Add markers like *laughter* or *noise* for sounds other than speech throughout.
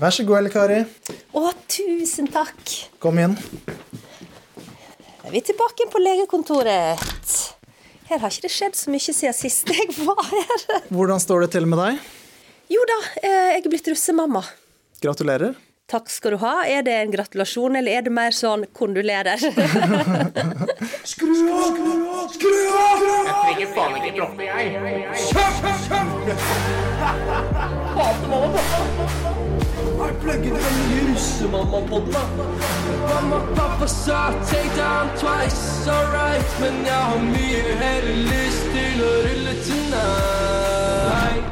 Vær så god, Elle Kari. Å, tusen takk. Kom inn. Er vi tilbake på legekontoret. Her har ikke det skjedd så mye siden sist jeg var her. Hvordan står det til med deg? Jo da, eh, jeg er blitt russemamma. Gratulerer. Takk skal du ha. Er det en gratulasjon, eller er det mer sånn kondolerer? *laughs* Skru av! Skru av! Jeg trenger faen ikke droppe, jeg. Har plugget den nye russemamma-podden, da. Mamma, pappa sa take down twice, alright. Men jeg har mye heller lyst til å rulle tonight.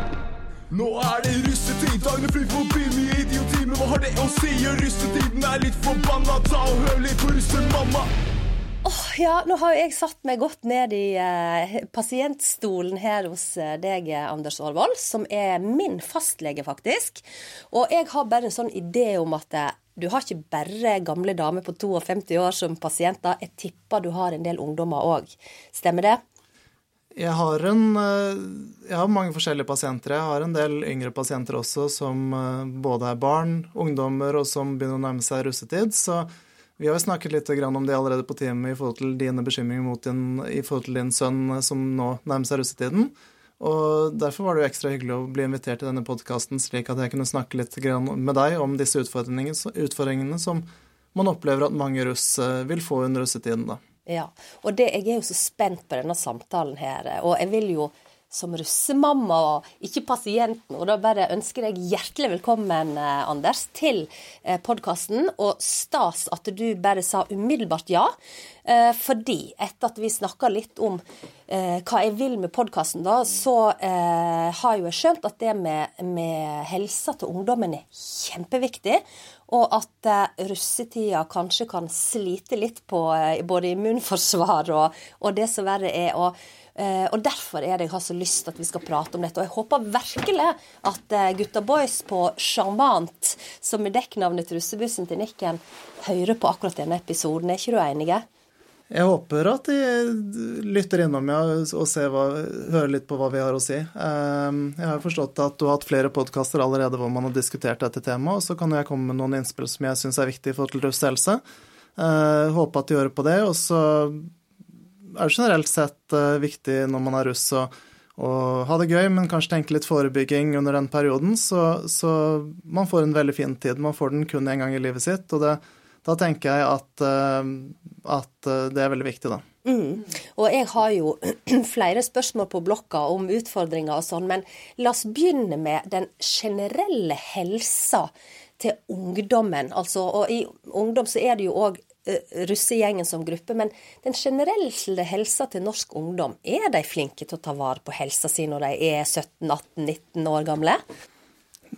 Nå er det russetid, dagene flyr forbi mye idioti, men hva har det å si? Russetiden er litt forbanna, ta og hør litt på russemamma. Ja, nå har jeg satt meg godt ned i eh, pasientstolen her hos eh, deg, Anders Aarvold, som er min fastlege, faktisk. Og jeg har bare en sånn idé om at eh, du har ikke bare gamle damer på 52 år som pasienter. Jeg tipper du har en del ungdommer òg. Stemmer det? Jeg har, en, eh, jeg har mange forskjellige pasienter. Jeg har en del yngre pasienter også, som eh, både er barn, ungdommer og som begynner å nærme seg russetid. Så vi har jo snakket litt om det allerede på teamet i forhold til dine bekymringer mot din, i forhold til din sønn eh, som nå nærmer seg russetiden. Og Derfor var det jo ekstra hyggelig å bli invitert til denne podkasten, slik at jeg kunne snakke litt med deg om disse utfordringene, utfordringene som man opplever at mange russ eh, vil få under russetiden. da. Ja. Og det, jeg er jo så spent på denne samtalen her. Og jeg vil jo som russemamma og ikke pasienten. Og da bare ønsker jeg hjertelig velkommen, eh, Anders, til eh, podkasten. Og stas at du bare sa umiddelbart ja. Eh, fordi etter at vi snakka litt om hva jeg vil med podkasten, da, så har jo jeg skjønt at det med, med helsa til ungdommen er kjempeviktig. Og at russetida kanskje kan slite litt på både immunforsvar og, og det som verre er. Eh, og derfor er det jeg har så lyst at vi skal prate om dette. Og jeg håper virkelig at eh, Gutta Boys på Charmant, som er dekknavnet til russebussen til Nikken, hører på akkurat denne episoden. Er ikke du enige? Jeg håper at de lytter innom ja, og hva, hører litt på hva vi har å si. Jeg har forstått at du har hatt flere podkaster allerede hvor man har diskutert dette temaet, og så kan jeg komme med noen innspill som jeg syns er viktig for forhold til russehelse. Eh, Håper at de hører på det. Og så er generelt sett eh, viktig når man er russ å ha det gøy, men kanskje tenke litt forebygging under den perioden, så, så man får en veldig fin tid. Man får den kun én gang i livet sitt, og det, da tenker jeg at, eh, at eh, det er veldig viktig, da. Mm. Og jeg har jo *clears throat* flere spørsmål på blokka om utfordringer og sånn, men la oss begynne med den generelle helsa til ungdommen. Altså, og i ungdom så er det jo òg russegjengen som gruppe, men den generelle helsa til norsk ungdom, er de flinke til å ta vare på helsa si når de er 17-18-19 år gamle?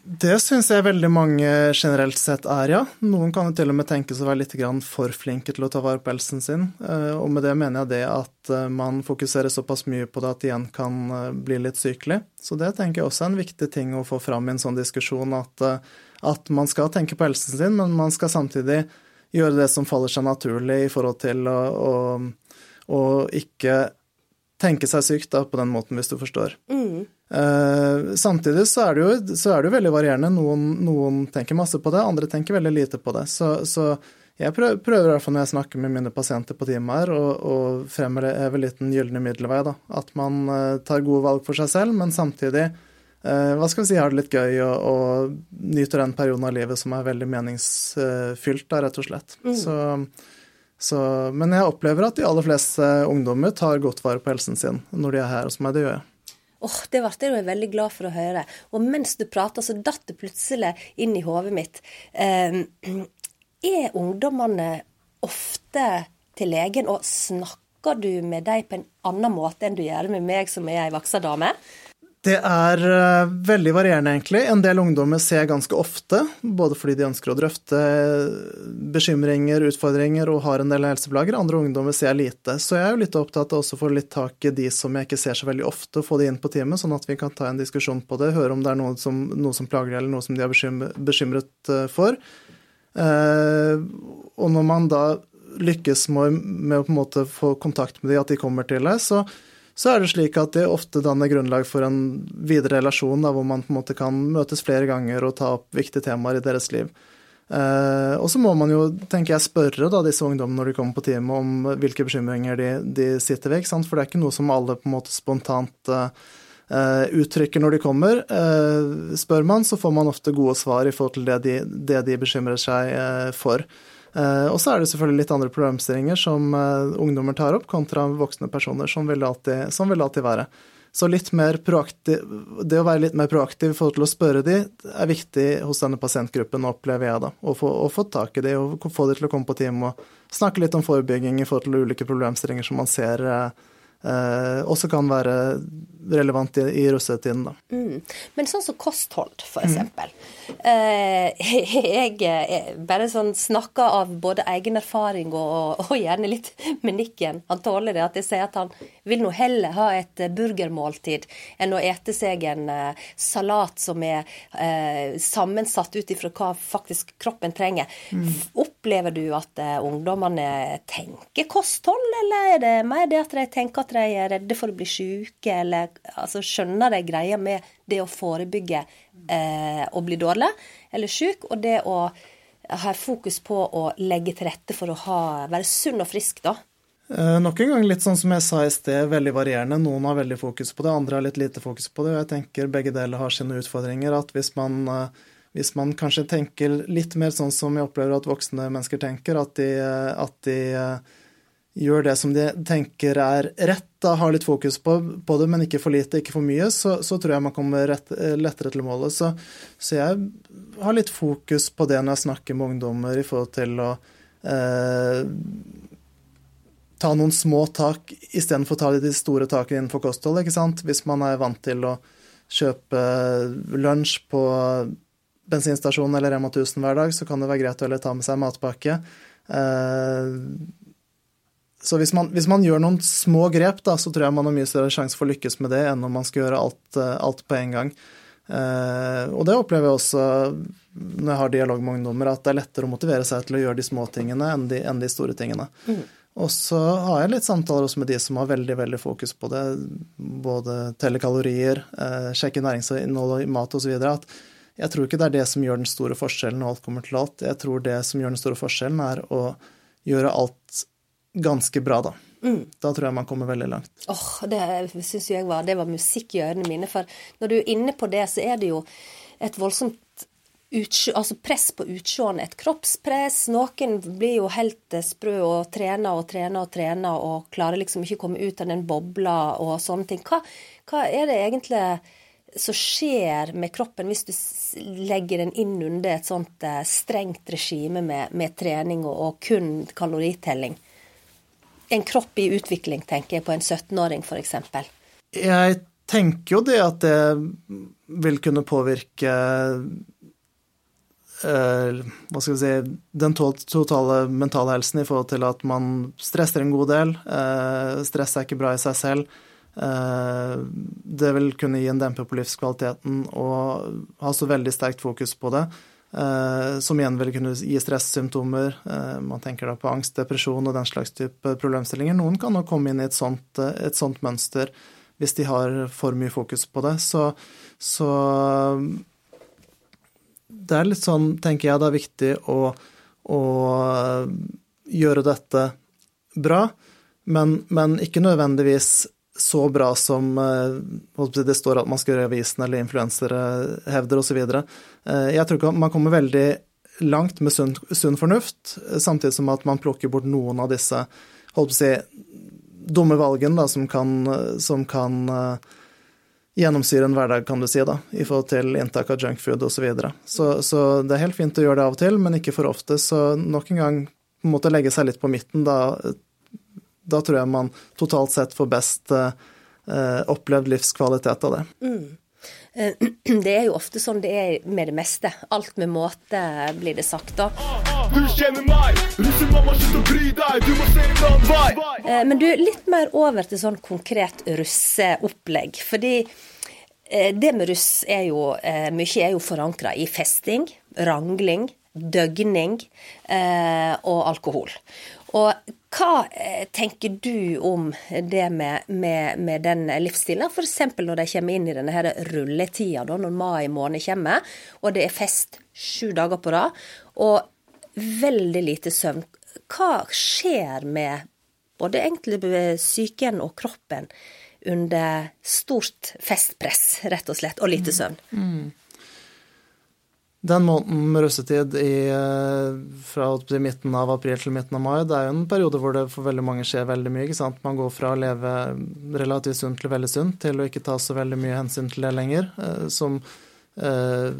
Det syns jeg veldig mange generelt sett er, ja. Noen kan jo til og med tenkes å være litt for flinke til å ta vare på helsen sin. Eh, Og med det mener jeg det at eh, man fokuserer såpass mye på det at det igjen kan eh, bli litt sykelig. Så det tenker jeg også er en viktig ting å få fram i en sånn diskusjon, at, eh, at man skal tenke på helsen sin, men man skal samtidig gjøre det som faller seg naturlig i forhold til å, å, å ikke tenke seg sykt da, på den måten, hvis du forstår. Eh, samtidig så er, det jo, så er det jo veldig varierende. Noen, noen tenker masse på det, andre tenker veldig lite på det. Så, så jeg prøver, prøver i hvert fall når jeg snakker med mine pasienter på timer, å, å fremheve litt den gylne middelvei. da. At man eh, tar gode valg for seg selv, men samtidig hva skal vi si, har det litt gøy og, og nyter den perioden av livet som er veldig meningsfylt, da, rett og slett. Så, så, men jeg opplever at de aller fleste ungdommer tar godt vare på helsen sin når de er her hos meg. Det gjør jeg. Åh, Det ble jeg veldig glad for å høre. Og mens du prata, så datt det plutselig inn i hodet mitt. Eh, er ungdommene ofte til legen, og snakker du med dem på en annen måte enn du gjør med meg som er ei voksen dame? Det er eh, veldig varierende, egentlig. En del ungdommer ser jeg ganske ofte, både fordi de ønsker å drøfte bekymringer, utfordringer og har en del helseplager. Andre ungdommer ser jeg lite. Så jeg er jo litt opptatt av å få litt tak i de som jeg ikke ser så veldig ofte, og få de inn på teamet, sånn at vi kan ta en diskusjon på det, høre om det er noe som, noe som plager dem, eller noe som de er bekymret, eh, for. Eh, og når man da lykkes med, med å på en måte få kontakt med de, at de kommer til deg, så så er det slik at det ofte danner grunnlag for en videre relasjon, da, hvor man på en måte kan møtes flere ganger og ta opp viktige temaer i deres liv. Eh, og så må man jo, tenker jeg, spørre da, disse ungdommene når de kommer på teamet om hvilke bekymringer de, de sitter ved. For det er ikke noe som alle på en måte spontant eh, uttrykker når de kommer. Eh, spør man, så får man ofte gode svar i forhold til det de, det de bekymrer seg eh, for. Eh, og så er det selvfølgelig litt andre problemstillinger som eh, ungdommer tar opp, kontra voksne personer, som vil det alltid, som vil det alltid være. Så proaktiv, det å være litt mer proaktiv i forhold til å spørre de, er viktig hos denne pasientgruppen, opplever jeg da. Å få, å få tak i de og få de til å komme på team og snakke litt om forebygging i forhold til ulike problemstillinger som man ser eh også kan være relevant i, i russetiden. Da. Mm. Men sånn som kosthold, eksempel. Mm. Eh, *laughs* jeg, jeg bare sånn snakker av både egen erfaring og, og, gjerne litt med nikken. Han tåler det at jeg sier at han vil nå heller ha et burgermåltid enn å ete seg en eh, salat som er eh, sammensatt ut ifra hva faktisk kroppen trenger. Mm. Opplever du at uh, ungdommene tenker kosthold, eller er det mer det at de tenker at de er redde for å bli syke, eller altså skjønner de greia med det å forebygge eh, å bli dårlig eller syk, og det å ha fokus på å legge til rette for å ha, være sunn og frisk, da. Eh, nok en gang litt sånn som jeg sa i sted, veldig varierende. Noen har veldig fokus på det, andre har litt lite fokus på det. Og jeg tenker begge deler har sine utfordringer. At hvis man, eh, hvis man kanskje tenker litt mer sånn som jeg opplever at voksne mennesker tenker, at de, eh, at de gjør det som de tenker er rett, da har litt fokus på, på, det, men ikke for lite, ikke for mye, så, så tror jeg man kommer rett, lettere til målet. Så, så, jeg har litt fokus på det når jeg snakker med ungdommer i forhold til å eh, ta noen små tak istedenfor å ta de store takene innenfor kosthold. ikke sant? Hvis man er vant til å kjøpe lunsj på bensinstasjonen eller Rema 1000 hver dag, så kan det være greit å ta med seg matpakke. Eh, så hvis man, hvis man, gjør noen små grep, da, så tror jeg man har mye større sjanse for å lykkes med det enn om man skal gjøre alt, eh, alt på en gang. Eh, og det opplever jeg også når jeg har dialog med ungdommer, at det er lettere å motivere seg til å gjøre de små tingene enn de, enn de store tingene. Mm. Og så har jeg litt samtaler også med de som har veldig veldig fokus på det. Både telle kalorier, eh, sjekke næringsinnhold i mat osv. At jeg tror ikke det er det ganske bra, da. Mm. Da tror jeg man kommer veldig langt. Åh, oh, Det syns jeg var, det var musikk i ørene mine. For når du er inne på det, så er det jo et voldsomt utsjå, altså press på utseendet. Et kroppspress. Noen blir jo helt eh, sprø og trener og trener og trener og klarer liksom ikke å komme ut av den bobla og sånne ting. Hva, hva er det egentlig som skjer med kroppen hvis du legger den inn under et sånt eh, strengt regime med, med trening og, og kun kaloritelling? En kropp i utvikling, tenker jeg, på en 17-åring f.eks.? Jeg tenker jo det at det vil kunne påvirke eh, hva skal vi si, den totale mentale helsen i forhold til at man stresser en god del. Eh, stress er ikke bra i seg selv. Eh, det vil kunne gi en demper på livskvaliteten og ha så veldig sterkt fokus på det. Eh, som igjen vil kunne gi stressymptomer. Eh, man tenker da på angst, depresjon og den slags type problemstillinger. Noen kan nok komme inn i et sånt, eh, et sånt, mønster hvis de har for mye fokus på det. Så, så det er litt sånn, tenker jeg, det er viktig å, å gjøre dette bra, men, men ikke nødvendigvis så bra som det står at man skal gjøre i avisen eller influensere hevder osv. Eh, jeg tror ikke man kommer veldig langt med sunn, sunn, fornuft, samtidig som at man plukker bort noen av disse holdt på å si, dumme valgene da, som kan, som kan uh, gjennomsyre en hverdag, kan du si, da, i forhold til inntak av junkfood osv. Så, videre. så Så det er helt fint å gjøre det av og til, men ikke for ofte. Så nok en gang på en legge seg litt på midten, da da tror jeg man totalt sett får best eh, opplevd livskvalitet av det. Mm. Eh, *clears throat* det er jo ofte sånn det er med det meste. Alt med måte, blir det sagt da. Du kjenner meg, russemamma, slutt å bry deg, du må se en annen vei. Eh, men du, litt mer over til sånn konkret russeopplegg. Fordi eh, det med russ er jo Mye er jo forankra i festing, rangling, døgning og alkohol. Og hva eh, tenker du om det med, med, med den livsstilen? F.eks. når de kommer inn i denne her rulletida, da, når mai måned kommer, og det er fest sju dager på rad, og veldig lite søvn. Hva skjer med både egentlig psyken og kroppen under stort festpress, rett og slett, og lite søvn? Mm. Den måneden med russetid i, eh, fra midten av april til midten av mai, det er jo en periode hvor det for veldig mange skjer veldig mye. ikke sant? Man går fra å leve relativt sunt til veldig sunt, til å ikke ta så veldig mye hensyn til det lenger. Eh, som eh,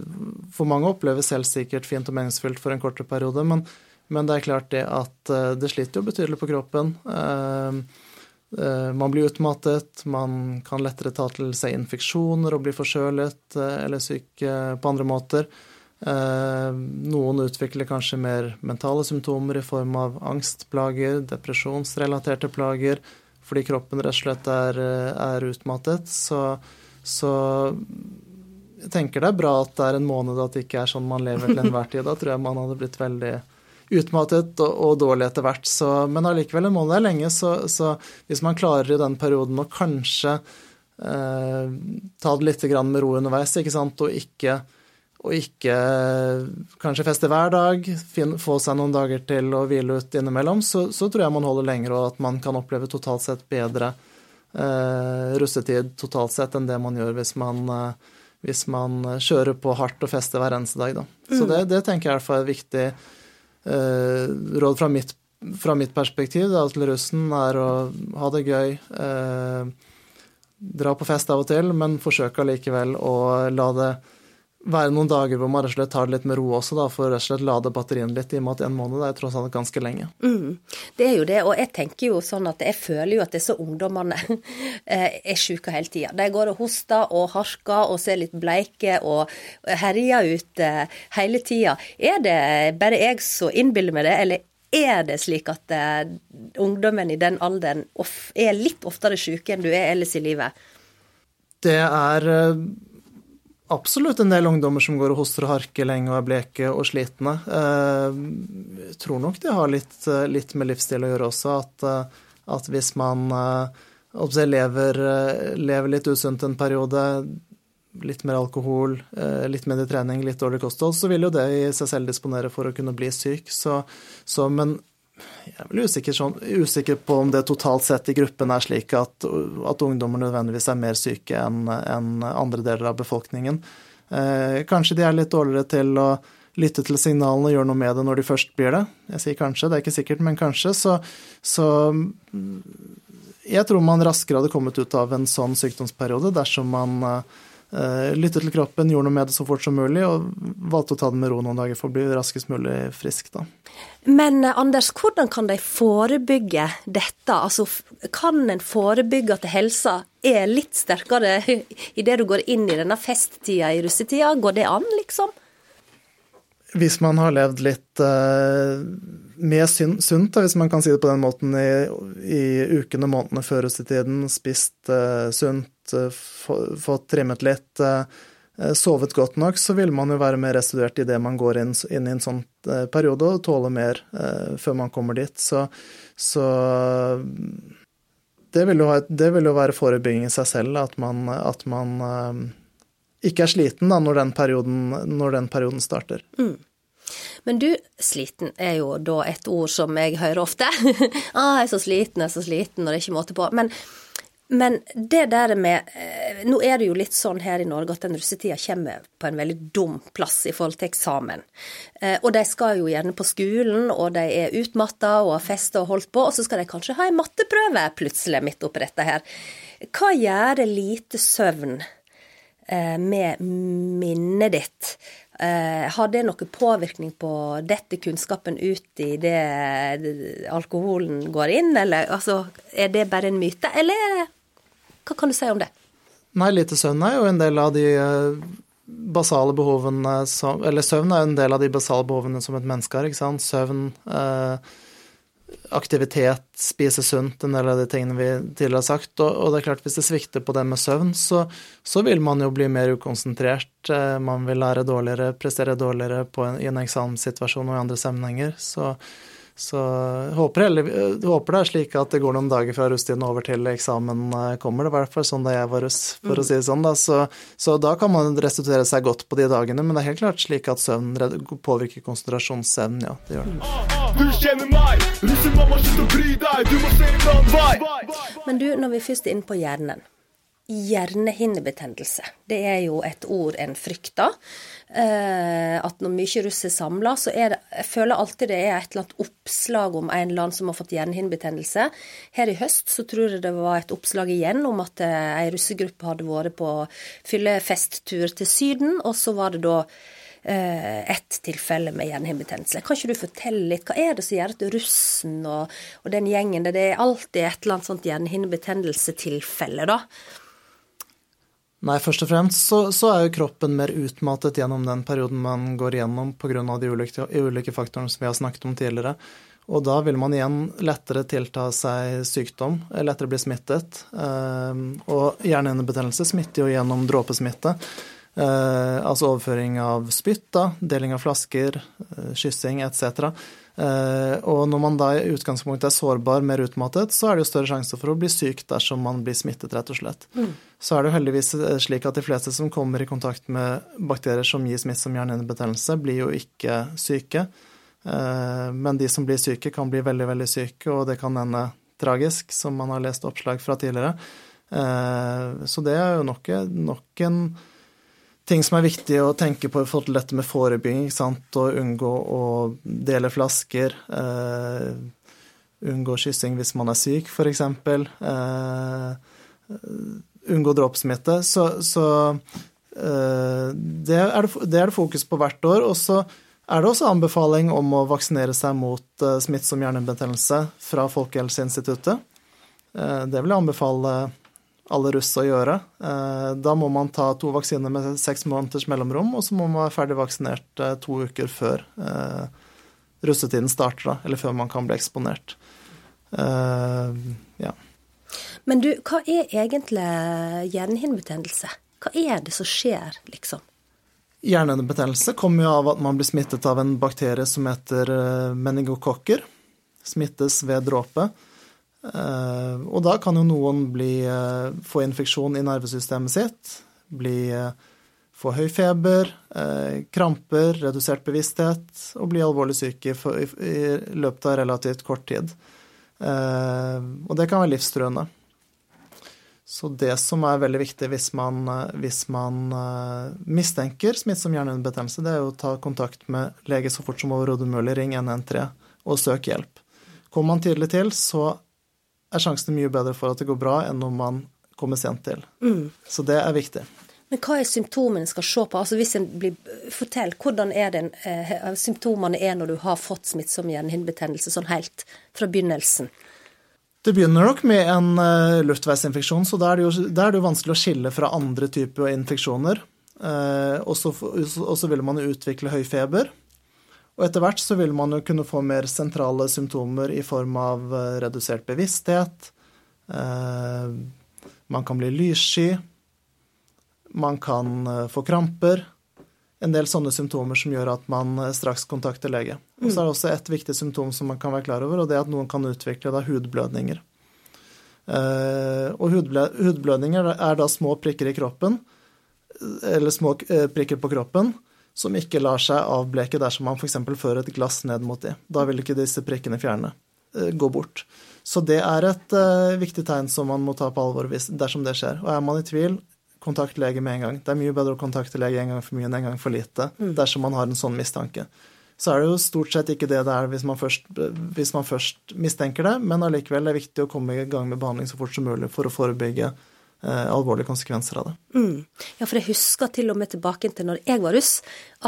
for mange oppleves selvsikkert fint og meningsfylt for en kortere periode. Men, men, det er klart det at det sliter jo betydelig på kroppen. Man blir utmattet, man kan lettere ta til seg infeksjoner og bli forkjølet eller syk på andre måter. Eh, noen utvikler kanskje mer mentale symptomer i form av angstplager, depresjonsrelaterte plager, fordi kroppen rett og slett er, er utmattet. Så, så, jeg tenker det er bra at det er en måned at det ikke er sånn man lever til enhver tid. Da tror jeg man hadde blitt veldig utmattet og, og dårlig etter hvert. Så, men allikevel, en måned er lenge, så, så, hvis man klarer i den perioden å kanskje eh, ta det litt med ro underveis, ikke sant, og ikke og ikke kanskje feste hver dag, få seg noen dager til å hvile ut innimellom, så, så, tror jeg man holder lenger, og at man kan oppleve totalt sett bedre eh, russetid totalt sett enn det man gjør hvis man, eh, hvis man kjører på hardt og fester hver eneste dag. Da. Så mm. det, det, tenker jeg i hvert fall er et viktig eh, råd fra mitt, fra mitt perspektiv da, til russen, er å ha det gøy. Eh, dra på fest av og til, men forsøke allikevel å la det være noen dager hvor man rett og slett tar det litt med ro også, da, for rett og slett lade batteriene litt, i og med at en måned er tross alt ganske lenge. Mm, det er jo det, og jeg tenker jo sånn at jeg føler jo at disse ungdommene *laughs* eh, er syke hele tida. De går og hoster og harker og ser litt bleike og herjer ut eh, hele tida. Er det bare jeg som innbiller meg det, eller er det slik at uh, ungdommen i den alderen er litt oftere syke enn du er ellers i livet? Det er absolutt en del ungdommer som går og hoster og harker lenge og er bleke og slitne. Eh, jeg tror nok det har litt, eh, litt med livsstil å gjøre også, at, eh, at hvis man lever, lever, litt usunt en periode, litt mer alkohol, litt mindre trening, litt dårlig kosthold, så vil jo det i seg selv disponere for å kunne bli syk. Så, så men jeg er vel usikker, sånn, usikker, på om det totalt sett i gruppen er slik at, at ungdommer nødvendigvis er mer syke enn en andre deler av befolkningen. Eh, kanskje de er litt dårligere til å lytte til signalene og gjøre noe med det når de først blir det. Jeg sier kanskje, det er ikke sikkert, men kanskje. Så, så jeg tror man raskere hadde kommet ut av en sånn sykdomsperiode dersom man eh, lyttet til kroppen, gjorde noe med det så fort som mulig og valgte å ta det med ro noen dager for å bli raskest mulig frisk. da. Men eh, Anders, hvordan kan de forebygge dette? Altså, kan en forebygge at helsa er litt sterkere *laughs* idet du går inn i denne festtida i russetida? Går det an, liksom? Hvis man har levd litt uh, mer sunt, hvis man kan si det på den måten, i, i ukene og månedene før russetiden, spist uh, sunt, uh, fått trimmet litt sovet godt nok, så vil man jo være mer restituert idet man går inn, inn, i en sånn periode og tåle mer før man kommer dit. Så, så det, vil ha, det, vil jo være forebygging i seg selv, at man, at man ikke er sliten da, når, den perioden, når den perioden starter. Mm. Men du, sliten er jo da et ord som jeg hører ofte. *laughs* ah, 'Jeg er så sliten, jeg er så sliten', og det er ikke måte på. Men men det der med eh, Nå er det jo litt sånn her i Norge at den russetida kommer på en veldig dum plass i forhold til eksamen. Eh, og de skal jo gjerne på skolen, og de er utmatta og har festa og holdt på, og så skal de kanskje ha en matteprøve plutselig midt oppi dette her. Hva gjør det lite søvn med minnet ditt? Har det noen påvirkning på dette kunnskapen ut i det alkoholen går inn, eller altså, er det bare en myte, eller hva kan du si om det? Nei, lite søvn er jo en del av de eh, basale behovene som Eller søvn er jo en del av de basale behovene som et menneske har, ikke sant. Søvn, eh, aktivitet, spise sunt, en del av de tingene vi tidligere har sagt. Og, og, det er klart, hvis det svikter på det med søvn, så, så vil man jo bli mer ukonsentrert. Eh, man vil lære dårligere, prestere dårligere en, i en eksamenssituasjon og i andre sammenhenger. Så Så jeg håper, heller, jeg håper det er slik at det går noen dager fra russetiden over til eksamen eh, kommer. Det var i hvert fall sånn da jeg var russ, for å si det sånn. Da. Så, så, da kan man restituere seg godt på de dagene, men det er helt klart slik at søvn påvirker konsentrasjonsevnen, ja. Det gjør det. Du kjenner meg, russemamma, slutt å bry deg, du må se en annen vei. Men du, når vi først er inne på hjernen. Hjernehinnebetennelse. Det er jo et ord en frykter. Eh, at når mye russ er samla, så er det Jeg føler alltid det er et eller annet oppslag om en eller annen som har fått hjernehinnebetennelse. Her i høst så tror jeg det var et oppslag igjen om at eh, ei russegruppe hadde vært på fyllefesttur til Syden, og så var det da eh, ett tilfelle med hjernehinnebetennelse. Kan ikke du fortelle litt, hva er det som gjør at russen og, og den gjengen Det er alltid et eller annet sånt hjernehinnebetennelsetilfelle, da? Nei, først og fremst så, så, er jo kroppen mer utmattet gjennom den perioden man går igjennom pga. de ulike, ulike faktorene som vi har snakket om tidligere. Og da vil man igjen lettere tilta seg sykdom, lettere bli smittet. Eh, og hjernehinnebetennelse smitter jo gjennom dråpesmitte. Eh, altså overføring av spytt, deling av flasker, eh, kyssing etc. Uh, og når man da i utgangspunktet er sårbar, mer utmattet, så er det jo større sjanse for å bli syk dersom man blir smittet, rett og slett. Mm. Så er det jo heldigvis eh, slik at de fleste som kommer i kontakt med bakterier som gir smittsom hjernehinnebetennelse, blir jo ikke syke. Uh, men de som blir syke, kan bli veldig, veldig syke, og det kan ende tragisk, som man har lest oppslag fra tidligere. Så det er jo nok, nok en ting som er viktig å tenke på i forhold til dette med forebygging. Sant? Å unngå å dele flasker. Uh, unngå kyssing hvis man er syk, f.eks. Uh, unngå dråpsmitte. Så, så uh, det, er det, det, er det, fokus på hvert år. Og så er det også anbefaling om å vaksinere seg mot uh, smittsom hjernebetennelse fra Folkehelseinstituttet. det vil jeg anbefale alle russ å gjøre. Eh, da må man ta to vaksiner med seks måneders mellomrom, og så må man være ferdig vaksinert eh, to uker før eh, russetiden starter, da, eller før man kan bli eksponert. Ja. Men du, hva er egentlig hjernehinnebetennelse? Hva er det som skjer, liksom? Hjernehinnebetennelse kommer jo av at man blir smittet av en bakterie som heter meningokokker. Smittes ved dråpe. Eh, og da kan jo noen bli, eh, få infeksjon i nervesystemet sitt, bli, eh, få høy feber, kramper, redusert bevissthet og bli alvorlig syke i løpet av relativt kort tid. Og det kan være livstruende. Så det som er veldig viktig hvis man, hvis man mistenker smittsom hjernehinnebetennelse, det er å ta kontakt med lege så fort som overhodet mulig. Ring 113 og søk hjelp. Kommer man tidlig til, så er sjansene mye bedre for at det går bra, enn når man kommer sent til. Mm. Så det er viktig. Men hva er symptomene en skal se på? Altså hvis en blir, Fortell, hvordan er det eh, symptomene er når du har fått smittsom hjernehinnebetennelse, sånn helt fra begynnelsen? Det begynner nok med en uh, luftveisinfeksjon, så da er, er det jo vanskelig å skille fra andre typer infeksjoner. Uh, og så vil man utvikle høy feber. Og etter hvert så vil man jo kunne få mer sentrale symptomer i form av eh, redusert bevissthet. Eh, man kan bli lyssky. Man kan eh, få kramper. En del sånne symptomer som gjør at man straks kontakter lege. Og så er det også et viktig symptom som man kan være klar over, og det er at noen kan utvikle da hudblødninger. Og hudblødninger er da små prikker i kroppen, eller små prikker på kroppen, som ikke lar seg avbleke dersom man f.eks. fører et glass ned mot de. Da vil ikke disse prikkene fjerne eh, gå bort. Så det er et uh, viktig tegn som man må ta på alvor dersom det skjer. Og er man i tvil, kontakt lege med en gang. Det er mye bedre å kontakte lege en gang for mye enn en gang for lite mm. dersom man har en sånn mistanke. Så er det jo stort sett ikke det det er hvis man først, hvis man først mistenker det, men allikevel er det viktig å komme i gang med behandling så fort som mulig for å forebygge eh, alvorlige konsekvenser av det. Mm. Ja, for jeg husker til og med tilbake til når jeg var russ,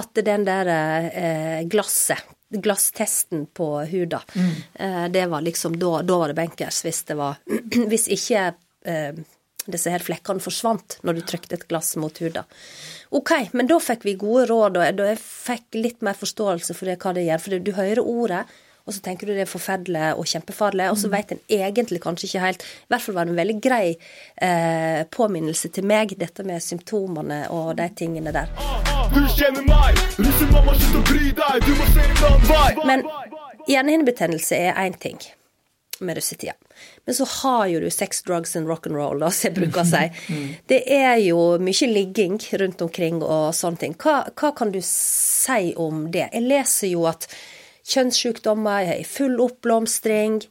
at den der eh, glasset glasstesten på huda. Mm. Eh, det var liksom da, da, var det benkers hvis det var *clears throat* Hvis ikke eh, disse her flekkene forsvant når du trykte et glass mot huda. OK, men da fikk vi gode råd, og jeg fikk litt mer forståelse for det, hva det gjør. For du hører ordet, og så tenker du det er forferdelig og kjempefarlig, og så vet en egentlig kanskje ikke helt I hvert fall var det en veldig grei eh, påminnelse til meg, dette med symptomene og de tingene der. Men Hjernehinnebetennelse er én ting med russetida. Men så har jo du sex, drugs and rock'n'roll, da, som jeg bruker å si. *laughs* Det er jo mye ligging rundt omkring og sånne ting. Hva, hva kan du si om det? Jeg leser jo at kjønnssykdommer er i full oppblomstring.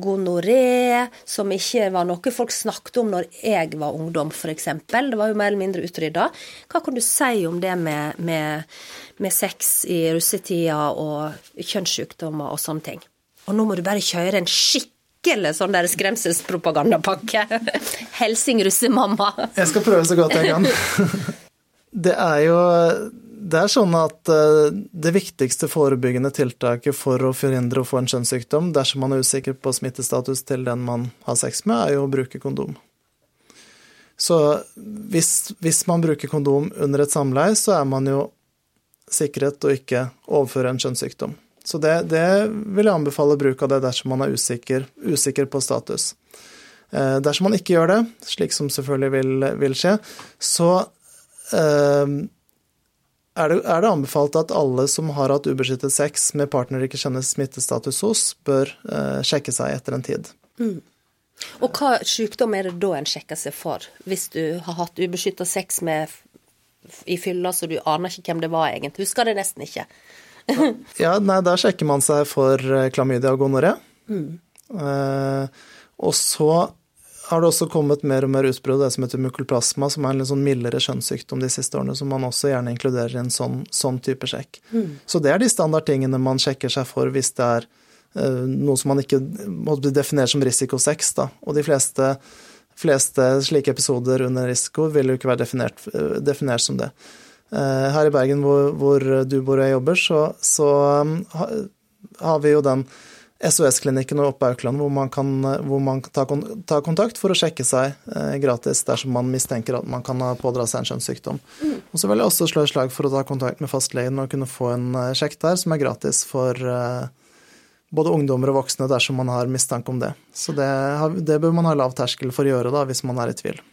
Gonoré, som ikke var noe folk snakket om når jeg var ungdom, f.eks. Det var jo mer eller mindre utrydda. Hva kan du si om det med, med, med sex i russetida og kjønnssykdommer og sånne ting? Og nå må du bare kjøre en skikkelig sånn der skremselspropagandapakke. *laughs* Helsing russemamma. Jeg skal prøve så godt jeg kan. *laughs* Det er jo det er sånn at eh, det viktigste forebyggende tiltaket for å forhindre å få en kjønnssykdom dersom man er usikker på smittestatus til den man har sex med, er jo å bruke kondom. Så hvis, hvis man bruker kondom under et samleie, så er man jo sikret å ikke overføre en kjønnssykdom. Så det, det vil jeg anbefale bruk av det dersom man er usikker, usikker på status. Eh, dersom man ikke gjør det, slik som selvfølgelig vil, vil skje, så eh, er det, er det, anbefalt at alle som har hatt ubeskyttet sex med partner ikke kjenner smittestatus hos, bør eh, sjekke seg etter en tid. Mm. Og hva sykdom er det da en sjekker seg for, hvis du har hatt ubeskytta sex med i fylla så du aner ikke hvem det var egentlig? Husker det nesten ikke. *laughs* ja, nei, da sjekker man seg for eh, klamydia og gonoré. Mm. Eh, og så har det også kommet mer og mer utbrudd av det som heter mukolplasma, som er en litt sånn mildere kjønnssykdom de siste årene, som man også gjerne inkluderer i en sånn, sånn type sjekk. Mm. Så det er de standardtingene man sjekker seg for hvis det er uh, noe som man ikke måtte definere som risikosex. Da. Og de fleste, fleste, slike episoder under risiko vil jo ikke være definert, uh, definert som det. Uh, her i Bergen, hvor, hvor, du bor og jeg jobber, så, så har vi jo den SOS-klinikken og oppe Aukland, hvor man kan, hvor man kan ta, ta, kontakt for å sjekke seg eh, gratis dersom man mistenker at man kan ha pådra seg en kjønnssykdom. Mm. Og så vil jeg også slå et slag for å ta kontakt med fastlegen og kunne få en eh, sjekk der som er gratis for eh, både ungdommer og voksne dersom man har mistanke om det. Så det, det bør man ha lav terskel for å gjøre da, hvis man er i tvil.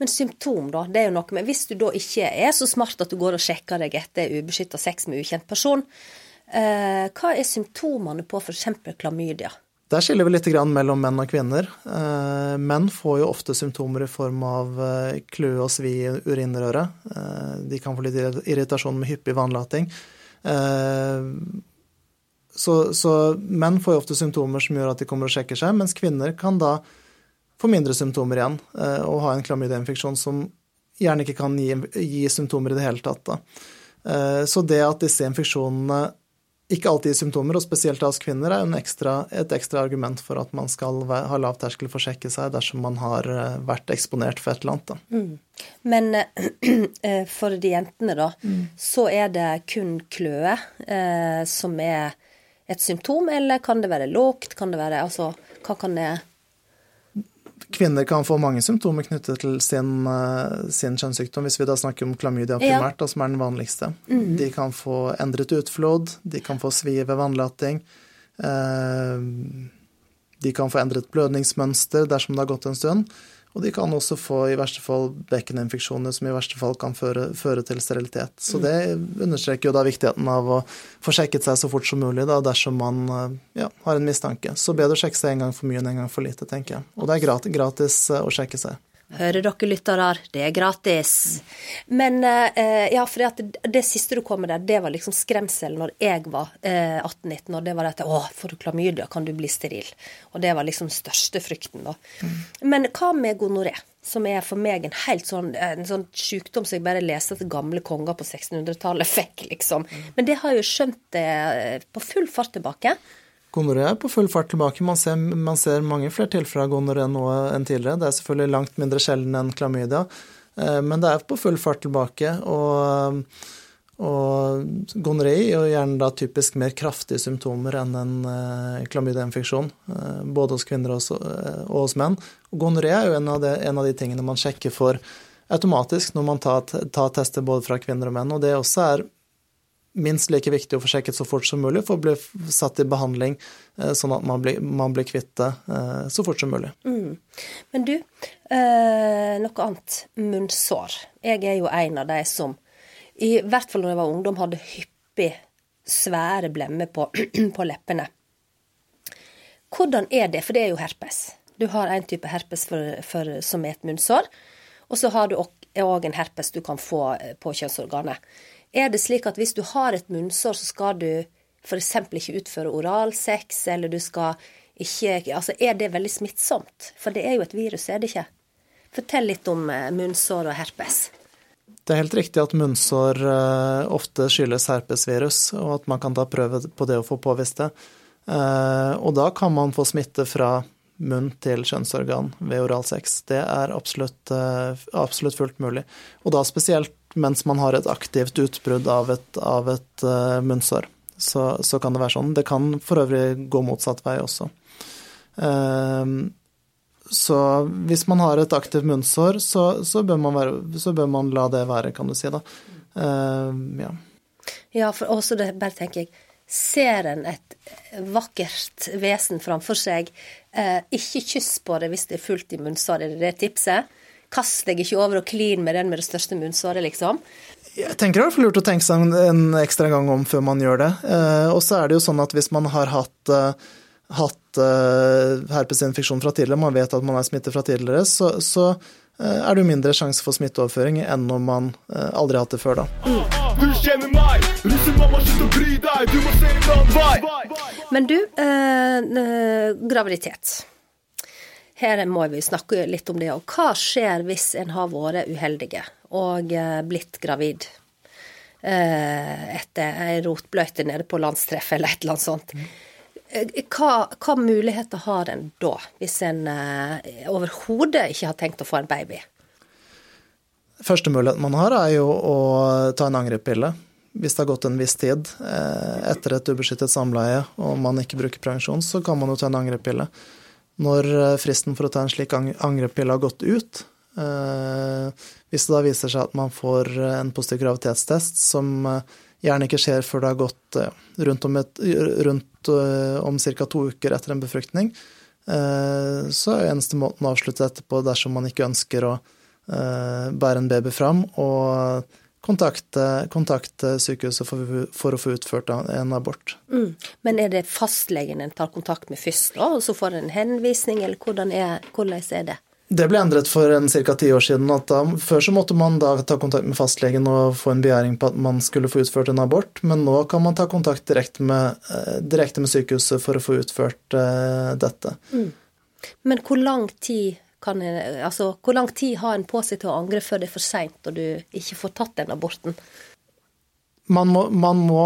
Men symptom, da. Det er jo noe med Hvis du da ikke er så smart at du går og sjekker deg etter ubeskytta sex med ukjent person, Eh, hva er symptomene på f.eks. klamydia? Der skiller vi litt mellom menn og kvinner. Eh, menn får jo ofte symptomer i form av eh, kløe og svi i urinrøret. De kan få litt irritasjon med hyppig vannlating. Så, så, menn får jo ofte symptomer som gjør at de kommer og sjekker seg, mens kvinner kan da få mindre symptomer igjen og ha en klamydiainfeksjon som gjerne ikke kan gi, gi symptomer i det hele tatt. Da. Så det at disse infeksjonene ikke alltid symptomer, og spesielt hos kvinner, er ekstra, et ekstra argument for at man skal ha lav terskel for å sjekke seg dersom man har eh, vært eksponert for et eller annet. Mm. Men *clears throat* eh, for de jentene, da, mm. så er det kun kløe eh, som er et symptom, eller kan det være lågt? Kan det være Altså, hva kan det Kvinner kan få mange symptomer knyttet til sin, eh, sin kjønnssykdom, hvis vi da snakker om klamydia primært, ja. da, som er den vanligste. Mm. De kan få endret utflod, de kan få svie ved vannlating. Eh, de kan få endret blødningsmønster dersom det har gått en stund. Og de kan også få i verste fall bekkeninfeksjoner, som i verste fall kan føre, føre til sterilitet. Så mm. det understreker jo da viktigheten av å få sjekket seg så fort som mulig da, dersom man ja, har en mistanke. Så bedre å sjekke seg en gang for mye enn en gang for lite, tenker jeg. Og det er gratis, gratis eh, å sjekke seg. Hører dere lyttere, det er gratis. Men eh, ja, for det, det, siste du kom med der, det var liksom skremsel når jeg var eh, 18-19. Og det var dette å, får du klamydia, kan du bli steril. Og det var liksom største frykten, da. Mm. Men hva med gonoré? Som er for meg en helt sånn, en sånn sykdom som jeg bare leste at gamle konger på 1600-tallet fikk, liksom. Men det har jo skjønt det eh, på full fart tilbake. Gonoré er på full fart tilbake. Man ser, man ser mange flere tilfeller av gonoré nå enn tidligere. Det er selvfølgelig langt mindre sjelden enn klamydia, eh, men det er på full fart tilbake. Og, og gonoré jo gjerne da typisk mer kraftige symptomer enn en uh, klamydiainfeksjon, uh, både hos kvinner og hos menn. Og gonoré er jo en av, de, en av, de, tingene man sjekker for automatisk når man tar, tar tester både fra kvinner og menn. Og det også er minst like viktig å få sjekket så fort som mulig for å bli satt i behandling, eh, sånn at man blir, man blir kvitt det eh, så fort som mulig. Mm. Men du, eh, noe annet. Munnsår. Jeg er jo en av de som, i hvert fall når jeg var ungdom, hadde hyppig svære blemmer på, *clears throat* på leppene. hvordan er det? For det er jo herpes. Du har en type herpes for, for, som er et munnsår, og så har du òg en herpes du kan få på kjønnsorganet. Er det slik at hvis du har et munnsår, så skal du f.eks. ikke utføre oralsex, eller du skal ikke Altså, er det veldig smittsomt? For det er jo et virus, er det ikke? Fortell litt om eh, munnsår og herpes. Det er helt riktig at munnsår eh, ofte skyldes herpesvirus, og at man kan ta prøve på det å få påvist det. Og da kan man få smitte fra munn til kjønnsorgan ved oralsex. Det er absolutt, absolutt fullt mulig. Og da spesielt mens man har et aktivt utbrudd av et, av et uh, munnsår. Så, så, kan det være sånn. Det kan for øvrig gå motsatt vei også. Uh, så hvis man har et aktivt munnsår, så, så, bør være, så, bør man la det være, kan du si, da. Uh, ja. ja, for også det, bare tenker jeg Ser en et vakkert vesen framfor seg, eh, ikke kyss på det hvis det er fullt i munnsåret, er det det tipset? Kast deg ikke over og klin med den med det største munnsåret, liksom. Jeg tenker det er lurt å tenke seg en ekstra gang om før man gjør det. Eh, og så er det jo sånn at hvis man har hatt, uh, hatt uh, herpesinfeksjon fra tidligere, man vet at man er smittet fra tidligere, så, så er det jo mindre sjanse for smitteoverføring enn om man aldri har hatt det før, da. Du kjenner meg! Russemamma, slutt å bry deg! Du må se en annen vei! Men du, graviditet. Her må vi snakke litt om det. Og hva skjer hvis en har vært uheldige og eh, blitt gravid eh, etter ei rotbløyte nede på landstreffet eller et eller annet sånt? Eh, hva, hva muligheter har en da, hvis en overhodet ikke har tenkt å få en baby? Første mulighet man har, er jo å ta en angrepille. Hvis det har gått en viss tid etter et ubeskyttet samleie og man ikke bruker prevensjon, så kan man jo ta en angrepille. Når eh, fristen for å ta en slik angrepille har gått ut, eh, hvis det da viser seg at man får eh, en positiv gravitetstest, som gjerne ikke skjer før det har gått rundt om, et, om ca. to uker etter en befruktning, så er eneste måten å avslutte dette på dersom man ikke ønsker å bære en baby fram, og kontakte, kontakte sykehuset for, for, å få utført en abort. Mm. Men er det fastlegen en tar kontakt med først, da, og så får en henvisning, eller hvordan er, hvordan er det? Det ble endret for ca. ti år siden. at da, Før så måtte man da ta kontakt med fastlegen og få en begjæring på at man skulle få utført en abort, men nå kan man ta kontakt direkte med, eh, direkte med sykehuset for å få utført uh, dette. Mm. Men hvor lang tid kan altså, hvor lang tid har en på seg til å angre før det er for seint og du ikke får tatt den aborten? Man må, man må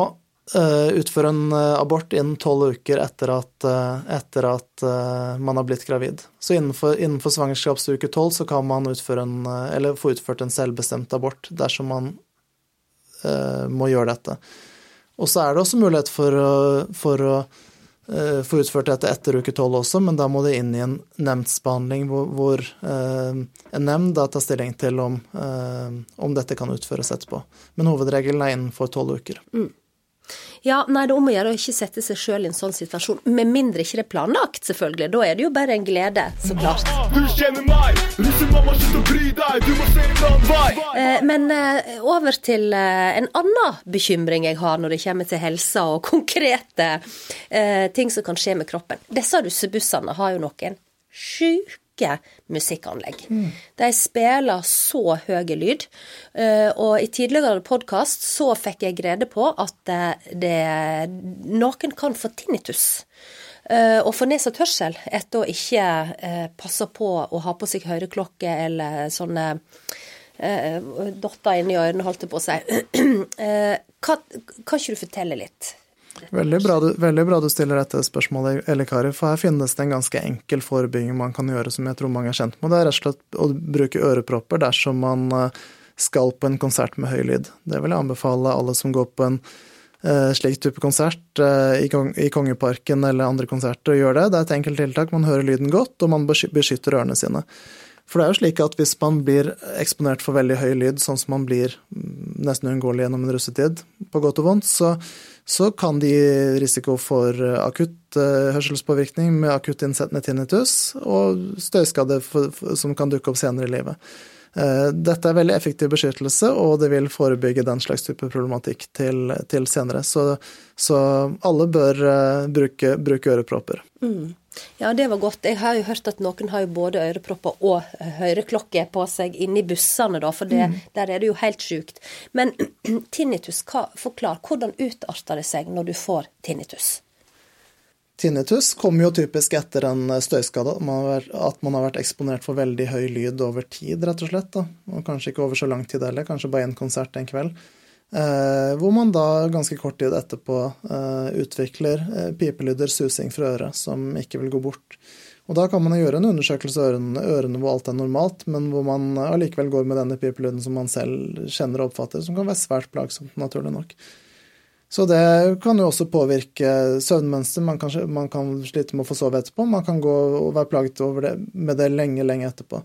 uh, utføre en uh, abort innen tolv uker etter at, uh, etter at man har blitt gravid. Så innenfor, innenfor svangerskapsuke tolv så kan man utføre en, eller få utført en selvbestemt abort dersom man må gjøre dette. Og så er det også mulighet for å, for å Eh, få utført dette etter uke tolv også, men da må det inn i en nemndsbehandling hvor, hvor eh, en nemnd tar stilling til om, eh, om, dette kan utføres etterpå. Men hovedregelen er innenfor tolv uker. Mm. Ja, nei, det er om å gjøre å ikke sette seg sjøl i en sånn situasjon. Med mindre ikke det er planlagt, selvfølgelig. Da er det jo bare en glede, så klart. Du kjenner meg! Russemamma, slutt å bry deg! Du må se en annen vei! Eh, men eh, over til eh, en annen bekymring jeg har når det kommer til helsa og *laughs* konkrete eh, ting som kan skje med kroppen. Disse russebussene har jo noen sjuke rekke musikkanlegg. Mm. De spiller så høy lyd. Eh, og i tidligere podkast så fikk jeg grede på at det, det, noen kan få tinnitus. Eh, og få nedsatt hørsel etter å ikke eh, passe på å ha på seg høreklokke eller sånne dotter inni ørene, holdt jeg på å si. *clears throat* Kan ikke du fortelle litt? Veldig bra, du, veldig bra, du, stiller dette spørsmålet, Elikari, for her finnes det en ganske enkel forebygging man kan gjøre, som jeg tror mange er kjent med. Det er rett og slett å bruke ørepropper dersom man eh, skal på en konsert med høy lyd. Det vil jeg anbefale alle som går på en uh, slik type konsert i, i, Kongeparken eller andre konserter, å gjøre det. Det er et enkelt tiltak. Man hører lyden godt, og man beskytter ørene sine. For det er jo slik at hvis man blir eksponert for veldig høy lyd, sånn som man blir mm, nesten uunngåelig gjennom en russetid, på godt og vondt, så, så kan de gi risiko for akutt uh, hørselspåvirkning med akutt innsettende tinnitus og støyskade som kan dukke opp senere i livet. Eh, dette er veldig effektiv beskyttelse, og det vil forebygge den slags type problematikk til, til senere. Så, så, alle bør uh, bruke, bruke, ørepropper. Mm. Ja, det var godt. Jeg har jo hørt at noen har jo både ørepropper og høreklokke på seg inni bussene, da, for det, mm. der er det jo helt sjukt. Men *clears throat* tinnitus, hva, forklar, hvordan utarter det seg når du får tinnitus? Tinnitus kommer jo typisk etter en støyskade, at man har vært eksponert for veldig høy lyd over tid, rett og slett. Da. Og kanskje ikke over så lang tid heller, kanskje bare én konsert en kveld. Eh, hvor man da ganske kort tid etterpå eh, utvikler eh, pipelyder, susing fra øret, som ikke vil gå bort. Og Da kan man gjøre en undersøkelse av ørene, ørene hvor alt er normalt, men hvor man allikevel går med denne pipelyden som man selv kjenner og oppfatter, som kan være svært plagsomt, naturlig nok. Så det kan jo også påvirke søvnmønster. Man, man kan, slite med å få sove etterpå. Man kan gå og være plaget det, med det lenge, lenge etterpå.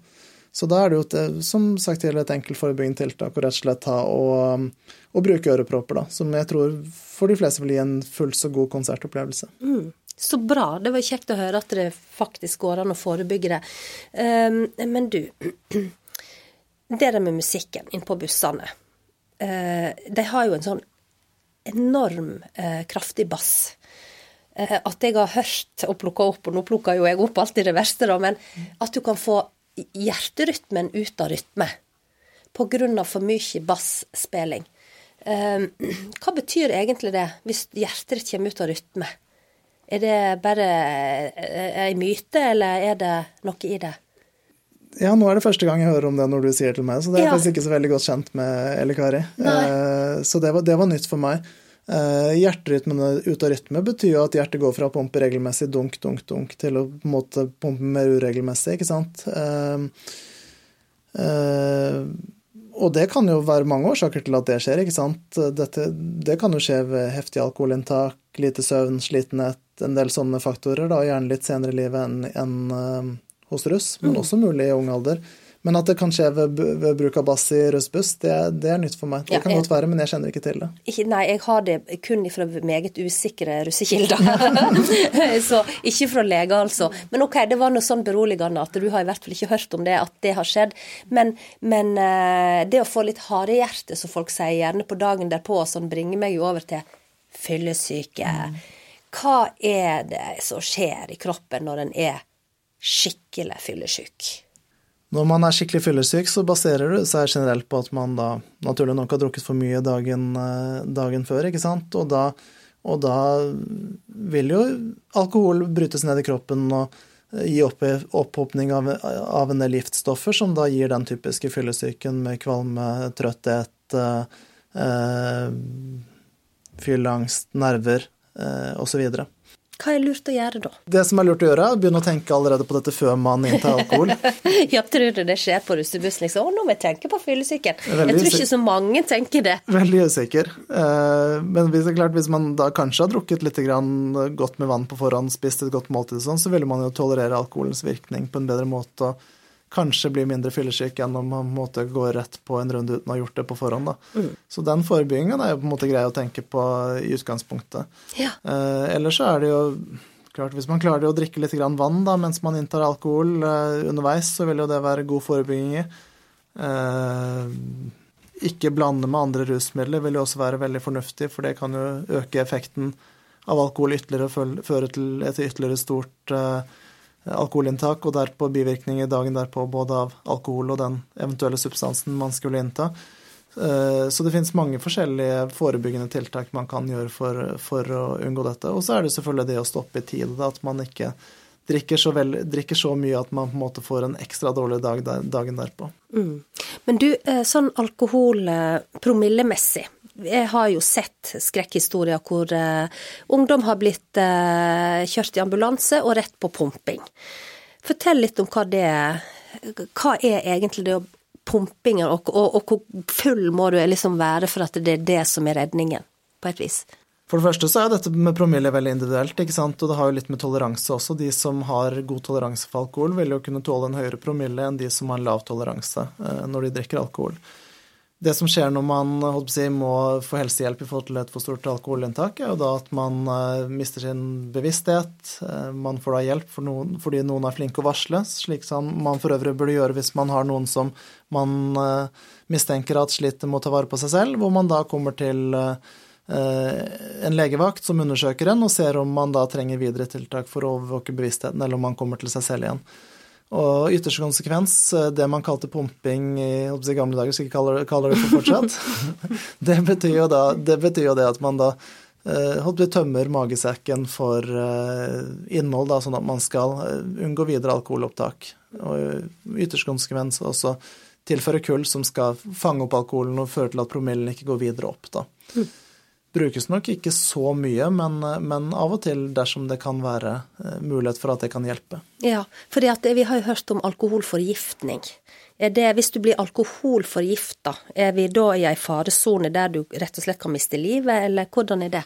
Så da er det jo et, som sagt til et enkelt forebyggende tiltak å rett og slett ta og, og bruke ørepropper, da. Som jeg tror for de fleste vil gi en fullt så god konsertopplevelse. Mm. Så bra. Det var kjekt å høre at det faktisk går an å forebygge det. Um, men du, *clears throat* det der med musikken inn på bussene. Uh, de har jo en sånn enorm eh, kraftig bass. Eh, at jeg har hørt og plukka opp, og nå plukker jo jeg opp alltid det verste, da, men at du kan få hjerterytmen ut av rytme pga. for mye bassspilling. Eh, hva betyr egentlig det, hvis hjertet ditt kommer ut av rytme? Er det bare eh, ei myte, eller er det noe i det? Ja, nå er det første gang jeg hører om det når du sier til meg, så det er ja. faktisk ikke så veldig godt kjent med Elle Kari. Eh, så det var, det var, nytt for meg. Eh, hjerterytmene ut av rytme betyr jo at hjertet går fra å pumpe regelmessig dunk, dunk, dunk, til å på en måte pumpe mer uregelmessig, ikke sant. Eh, eh, og det kan jo være mange årsaker til at det skjer, ikke sant. Dette, det kan jo skje ved heftig alkoholinntak, lite søvn, slitenhet, en del sånne faktorer, da, gjerne litt senere i livet enn en, eh, hos russ, men mm. også mulig i ung alder. Men at det kan skje ved, ved bruk av bass i russbuss, det, det, er nytt for meg. Det ja, kan godt være, men jeg kjenner ikke til det. Ikke, nei, jeg har det kun fra meget usikre russekilder. *laughs* så ikke fra leger, altså. Men OK, det var noe sånn beroligende at du har i hvert fall ikke hørt om det, at det har skjedd. Men, men eh, det å få litt harehjerte, som folk sier, gjerne på dagen derpå, sånn bringer meg jo over til fyllesyke. Mm. Hva er det som skjer i kroppen når en er skikkelig fyllesyk. Når man er skikkelig fyllesyk, så baserer det seg generelt på at man da naturlig nok har drukket for mye dagen, eh, dagen før, ikke sant. Og da, og da, vil jo alkohol brytes ned i kroppen og eh, gi opp, opphopning av, av, en del giftstoffer, som da gir den typiske fyllesyken med kvalme, trøtthet, eh, eh fylleangst, nerver eh, osv. Hva er lurt å gjøre da? Det som er lurt å gjøre, er å begynne å tenke allerede på dette før man inntar alkohol. *laughs* ja, tror du det skjer på russebussen? Liksom? Å, nå må jeg tenke på fyllesyken. Jeg tror ikke så mange tenker det. Veldig usikker. Eh, men hvis, klart, hvis man da kanskje har drukket litt godt med vann på forhånd, spist et godt måltid, sånn, så vil man jo tolerere alkoholens virkning på en bedre måte. og kanskje blir mindre fyllesyk enn om man måte går rett på en runde uten å ha gjort det på forhånd. Mm. Så den forebyggingen er jo på en måte grei å tenke på i utgangspunktet. Ja. Eh, ellers så er det jo klart, Hvis man klarer å drikke litt vann da, mens man inntar alkohol eh, underveis, så vil jo det være god forebygging. Eh, ikke blande med andre rusmidler vil jo også være veldig fornuftig, for det kan jo øke effekten av alkohol ytterligere og føre til et ytterligere stort eh, alkoholinntak og derpå bivirkninger dagen derpå både av alkohol og den eventuelle substansen man skulle innta. Eh, så det finnes mange forskjellige forebyggende tiltak man kan gjøre for, for å unngå dette. Og så er det selvfølgelig det å stoppe i tide, at man ikke drikker så, vel, drikker så, mye at man på en måte får en ekstra dårlig dag dagen derpå. Mm. Men du, eh, sånn alkohol promillemessig, jeg har jo sett skrekkhistorier hvor uh, ungdom har blitt uh, kjørt i ambulanse og rett på pumping. Fortell litt om hva det er. Hva er egentlig det pumpingen, og, og, og, hvor full må du liksom være for at det er det som er redningen, på et vis? For det første så er dette med promille veldig individuelt, ikke sant? og det har jo litt med toleranse også. De som har god toleranse for alkohol, vil jo kunne tåle en høyere promille enn de som har lav toleranse uh, når de drikker alkohol. Det som skjer når man å si, må få helsehjelp i forhold til et for stort alkoholinntak, er jo da at man eh, mister sin bevissthet. Eh, man får da hjelp for noen, fordi noen er flinke å varsle, slik som man for øvrig burde gjøre hvis man har noen som man eh, mistenker at sliter med å ta vare på seg selv, hvor man da kommer til en legevakt som undersøker en og ser om man da trenger videre tiltak for å overvåke bevisstheten, eller om man kommer til seg selv igjen. Og ytterste konsekvens, eh, det man kalte pumping i, i gamle dager, skal ikke kalle det, det for fortsatt, *laughs* det betyr da det, betyr jo det at man da eh, tømmer magesekken for eh, innhold, da, sånn at man skal unngå videre alkoholopptak. Og ytterste konsekvens også tilføre kull som skal fange opp alkoholen og føre til at promillen ikke går videre opp. da. Brukes nok ikke så mye, men, men, av og til dersom det kan være eh, mulighet for at det kan hjelpe. Ja, for vi har jo hørt om alkoholforgiftning. Er det, hvis du blir alkoholforgifta, er vi da i ei faresone der du rett og slett kan miste livet, eller hvordan er det?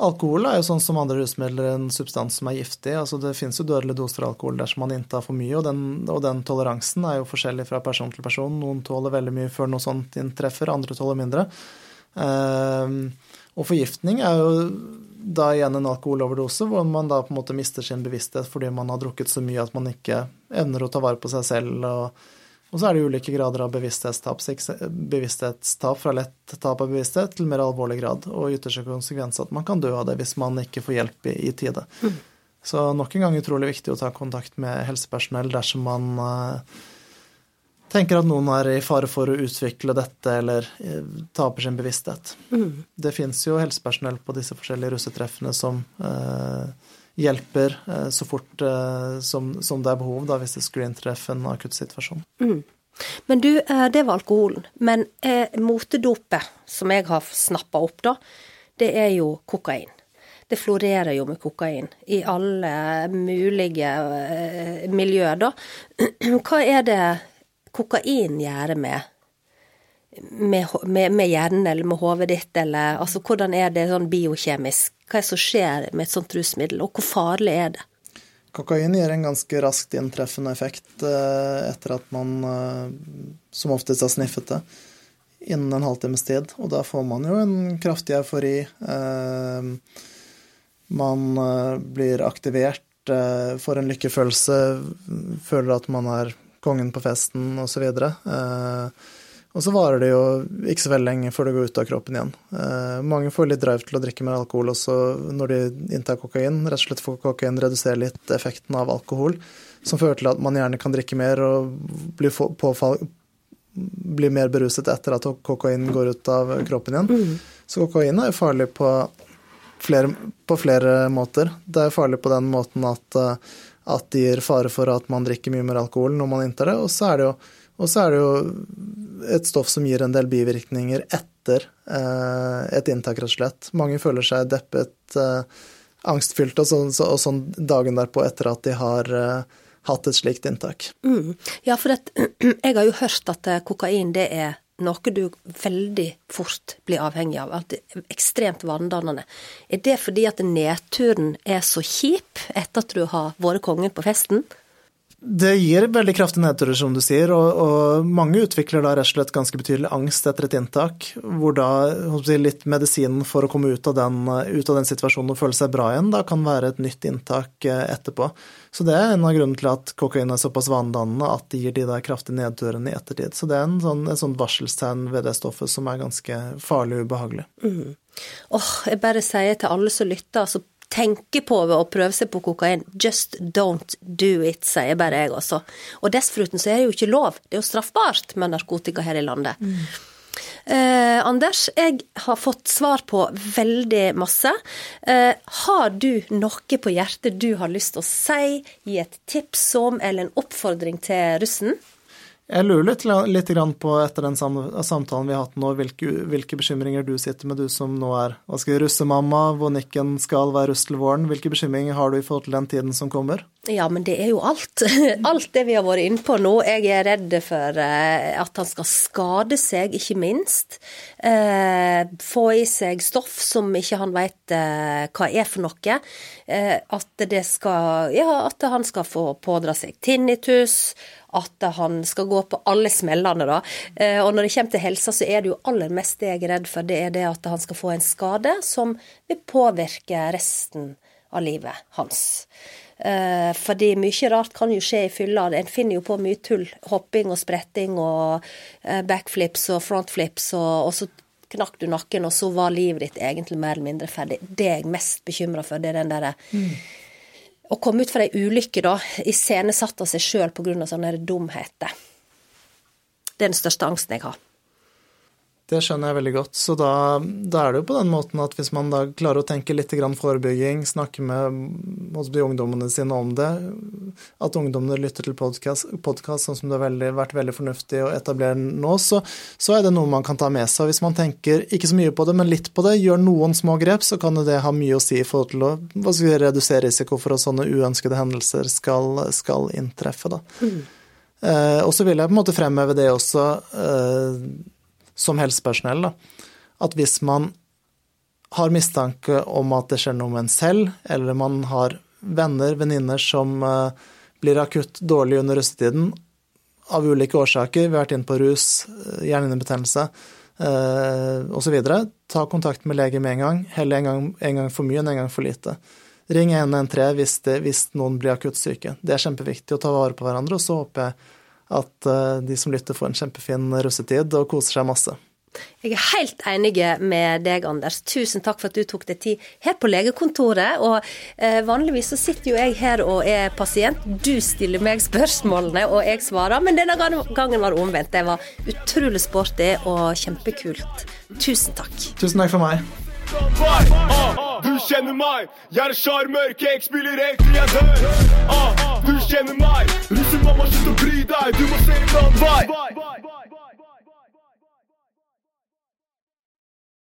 Alkohol er jo sånn som andre rusmidler en substans som er giftig. altså Det finnes jo dødelige doser alkohol dersom man inntar for mye, og den, og den, toleransen er jo forskjellig fra person til person. Noen tåler veldig mye før noe sånt inntreffer, andre tåler mindre. Uh, og forgiftning er jo da igjen en alkoholoverdose, hvor man da på en måte mister sin bevissthet fordi man har drukket så mye at man ikke evner å ta vare på seg selv. Og, og så er det ulike grader av bevissthetstap, bevissthetstap fra lett tap av bevissthet til mer alvorlig grad, og ytterste konsekvens at man kan dø av det hvis man ikke får hjelp i, i tide. Mm. Så nok en gang utrolig viktig å ta kontakt med helsepersonell dersom man uh, tenker at noen er i fare for å utvikle dette eller eh, taper sin bevissthet. Mm. Det fins jo helsepersonell på disse forskjellige russetreffene som eh, hjelper eh, så fort eh, som, som, det er behov, da, hvis det skulle inntreffe en akutt situasjon. Mm. Men du, eh, det var alkoholen. Men eh, motedopet, som jeg har snappa opp, da, det er jo kokain. Det florerer jo med kokain i alle mulige miljøer, da. *clears throat* Hva er det kokain gjøre med, med, med, med hjernen eller med hodet ditt, eller altså hvordan er det sånn biokjemisk? Hva er det som skjer med et sånt rusmiddel, og hvor farlig er det? Kokain gir en ganske raskt inntreffende effekt eh, etter at man eh, som oftest har sniffet det, innen en halvtimes tid. Og da får man jo en kraftig eufori. Eh, man blir aktivert, får en lykkefølelse, føler at man er kongen på festen osv. Eh, og så varer det jo ikke så veldig lenge før det går ut av kroppen igjen. Eh, mange får litt drive til å drikke mer alkohol også når de inntar kokain. Rett og slett for kokain reduserer litt effekten av alkohol, som fører til at man gjerne kan drikke mer og bli, påfall, bli mer beruset etter at kokain går ut av kroppen igjen. Mm. Så kokain er jo farlig på flere, på flere måter. Det er farlig på den måten at uh, at det gir fare for at man drikker mye mer alkohol når man inntar det. Og så er det jo, er det jo et stoff som gir en del bivirkninger etter eh, et inntak, rett og slett. Mange føler seg deppet, eh, angstfylt og, så, og, sånn dagen derpå etter at de har eh, hatt et slikt inntak. Mm. Ja, for det, *clears throat* jeg har jo hørt at eh, kokain det er noe du veldig fort blir avhengig av. At det er ekstremt vanedannende. Er det fordi at nedturen er så kjip etter at du har vært kongen på festen? Det gir veldig kraftige nedturer, som du sier, og, og, mange utvikler da rett og slett ganske betydelig angst etter et inntak, hvor da litt medisinen for å komme ut av, den, ut av den situasjonen og føle seg bra igjen, da kan være et nytt inntak eh, etterpå. Så det er en av grunnene til at kokain er såpass vanedannende at det gir de der kraftige nedturene i ettertid. Så det er en sånn, et sånt varselstegn ved det stoffet som er ganske farlig og ubehagelig. Mm. Oh, jeg bare sier til alle som lytter, altså tenker på ved å prøve seg på kokain. Just don't do it, sier bare jeg også. Og dessuten så er det jo ikke lov. Det er jo straffbart med narkotika her i landet. Mm. Eh, Anders, jeg har fått svar på veldig masse. Eh, har du noe på hjertet du har lyst til å si, gi et tips om eller en oppfordring til russen? Jeg lurer litt, litt på, etter den samtalen vi har hatt nå, hvilke, hvilke, bekymringer du sitter med, du som nå er hva skal vi, russemamma, hvor Nikken skal være russ til våren. Hvilke bekymringer har du i forhold til den tiden som kommer? Ja, men det er jo alt. *laughs* Alt det vi har vært inne på nå. Jeg er redd for eh, at han skal skade seg, ikke minst. Eh, få i seg stoff som ikke han veit eh, hva er for noe. At det skal Ja, at han skal få pådra seg tinnitus at han skal gå på alle smellene, da. Eh, og når det kommer til helsa, så er det jo aller mest det jeg er redd for, det er det at han skal få en skade som vil påvirke resten av livet hans. Eh, fordi mye rart kan jo skje i fylla. En finner jo på mye tull. Hopping og spretting og eh, backflips og frontflips, og, og så knakk du nakken, og så var livet ditt egentlig mer eller mindre ferdig. Det er jeg mest bekymra for. det er den der, mm å komme ut fra ei ulykke, da, iscenesatt av seg sjøl pga. sånne dumheter. Det er den største angsten jeg har. Det skjønner jeg veldig godt. Så da, da, er det jo på den måten at hvis man da klarer å tenke litt forebygging, snakke med ungdommene sine om det, at ungdommene lytter til podkast, sånn som det har veldig, vært veldig fornuftig å etablere nå, så, så, er det noe man kan ta med seg. Hvis man tenker ikke så mye på det, men litt på det, gjør noen små grep, så kan det ha mye å si i forhold til å vi, redusere risiko for at sånne uønskede hendelser skal, skal inntreffe. Da. Mm. Eh, og så vil jeg på en måte fremheve det også. Eh, som helsepersonell, da, at hvis man har mistanke om at det skjer noe med en selv, eller man har venner, venninner som uh, blir akutt dårlig under russetiden av ulike årsaker, vi har vært inne på rus, uh, hjernehinnebetennelse uh, osv., ta kontakt med lege med en gang. Heller en gang, en gang for mye enn en gang for lite. Ring 113 hvis, det, hvis noen blir akutt syke. Det er kjempeviktig å ta vare på hverandre, og så håper jeg at eh, de som lytter, får en kjempefin russetid og koser seg masse. Jeg er helt enig med deg, Anders. Tusen takk for at du tok deg tid her på legekontoret. Og eh, vanligvis så sitter jo jeg her og er pasient. Du stiller meg spørsmålene, og jeg svarer. Men denne gangen var det omvendt. Det var utrolig sporty og kjempekult. Tusen takk. Tusen takk for meg. Du kjenner meg, jeg er sjarmør, jeg spiller egentlig jeg dør. Du kjenner meg, russemamma, slutt å bry deg, du må se en annen vei.